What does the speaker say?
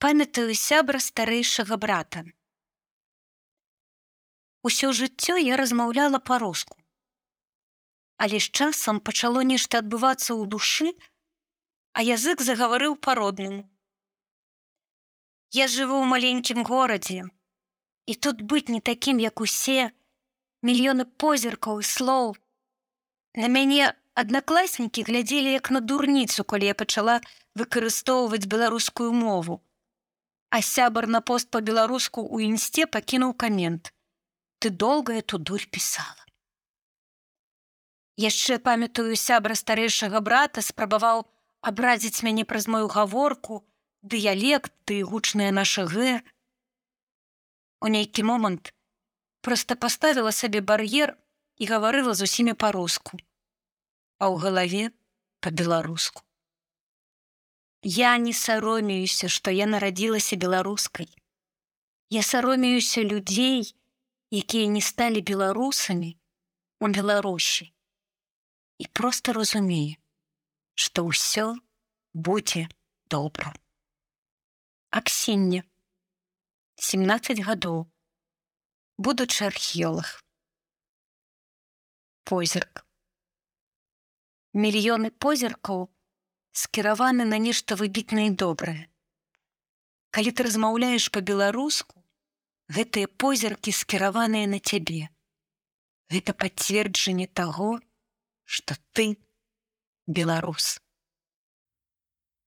памятаю сябра старэйшага брата. Усё жыццё я размаўляла па-руску. Але з часам пачало нешта адбывацца ў душы, а язык загаварыў па-роднаму. Я жыву ў маленькім горадзе, і тут быць не такім, як усе, мільёны позіркаў і слоў. На мяне аднакласнікі глядзелі як на дурніцу, калі я пачала выкарыстоўваць беларускую мову. А сябар на пост па-беларуску ў інсце пакінуў камент ты долго эту дурь пісала. Яшчэ памятаю сябра старэйшага брата спрабаваў абразіць мяне праз мою гаворку, дыялект ты гучная наша г. У нейкі момант проста паставіла сабе бар'ер і гаварыла з усімі па-руску, а ў галаве па-беларуску. Я не саромеюся, што я нарадзілася беларускай. Я саромеюся людзей, якія не сталі беларусамі у беларусі. І просто разумею што ўсё будзе добра. Аксенне. 17 гадоў. Будучы археолог позірк. Мільёны позіркаў скіраваны на нешта выбітнае добрае калі ты размаўляеш па-беларуску гэтыя позіркі скіраваныя на цябе. Гэта пацверджанне таго, што ты беларус.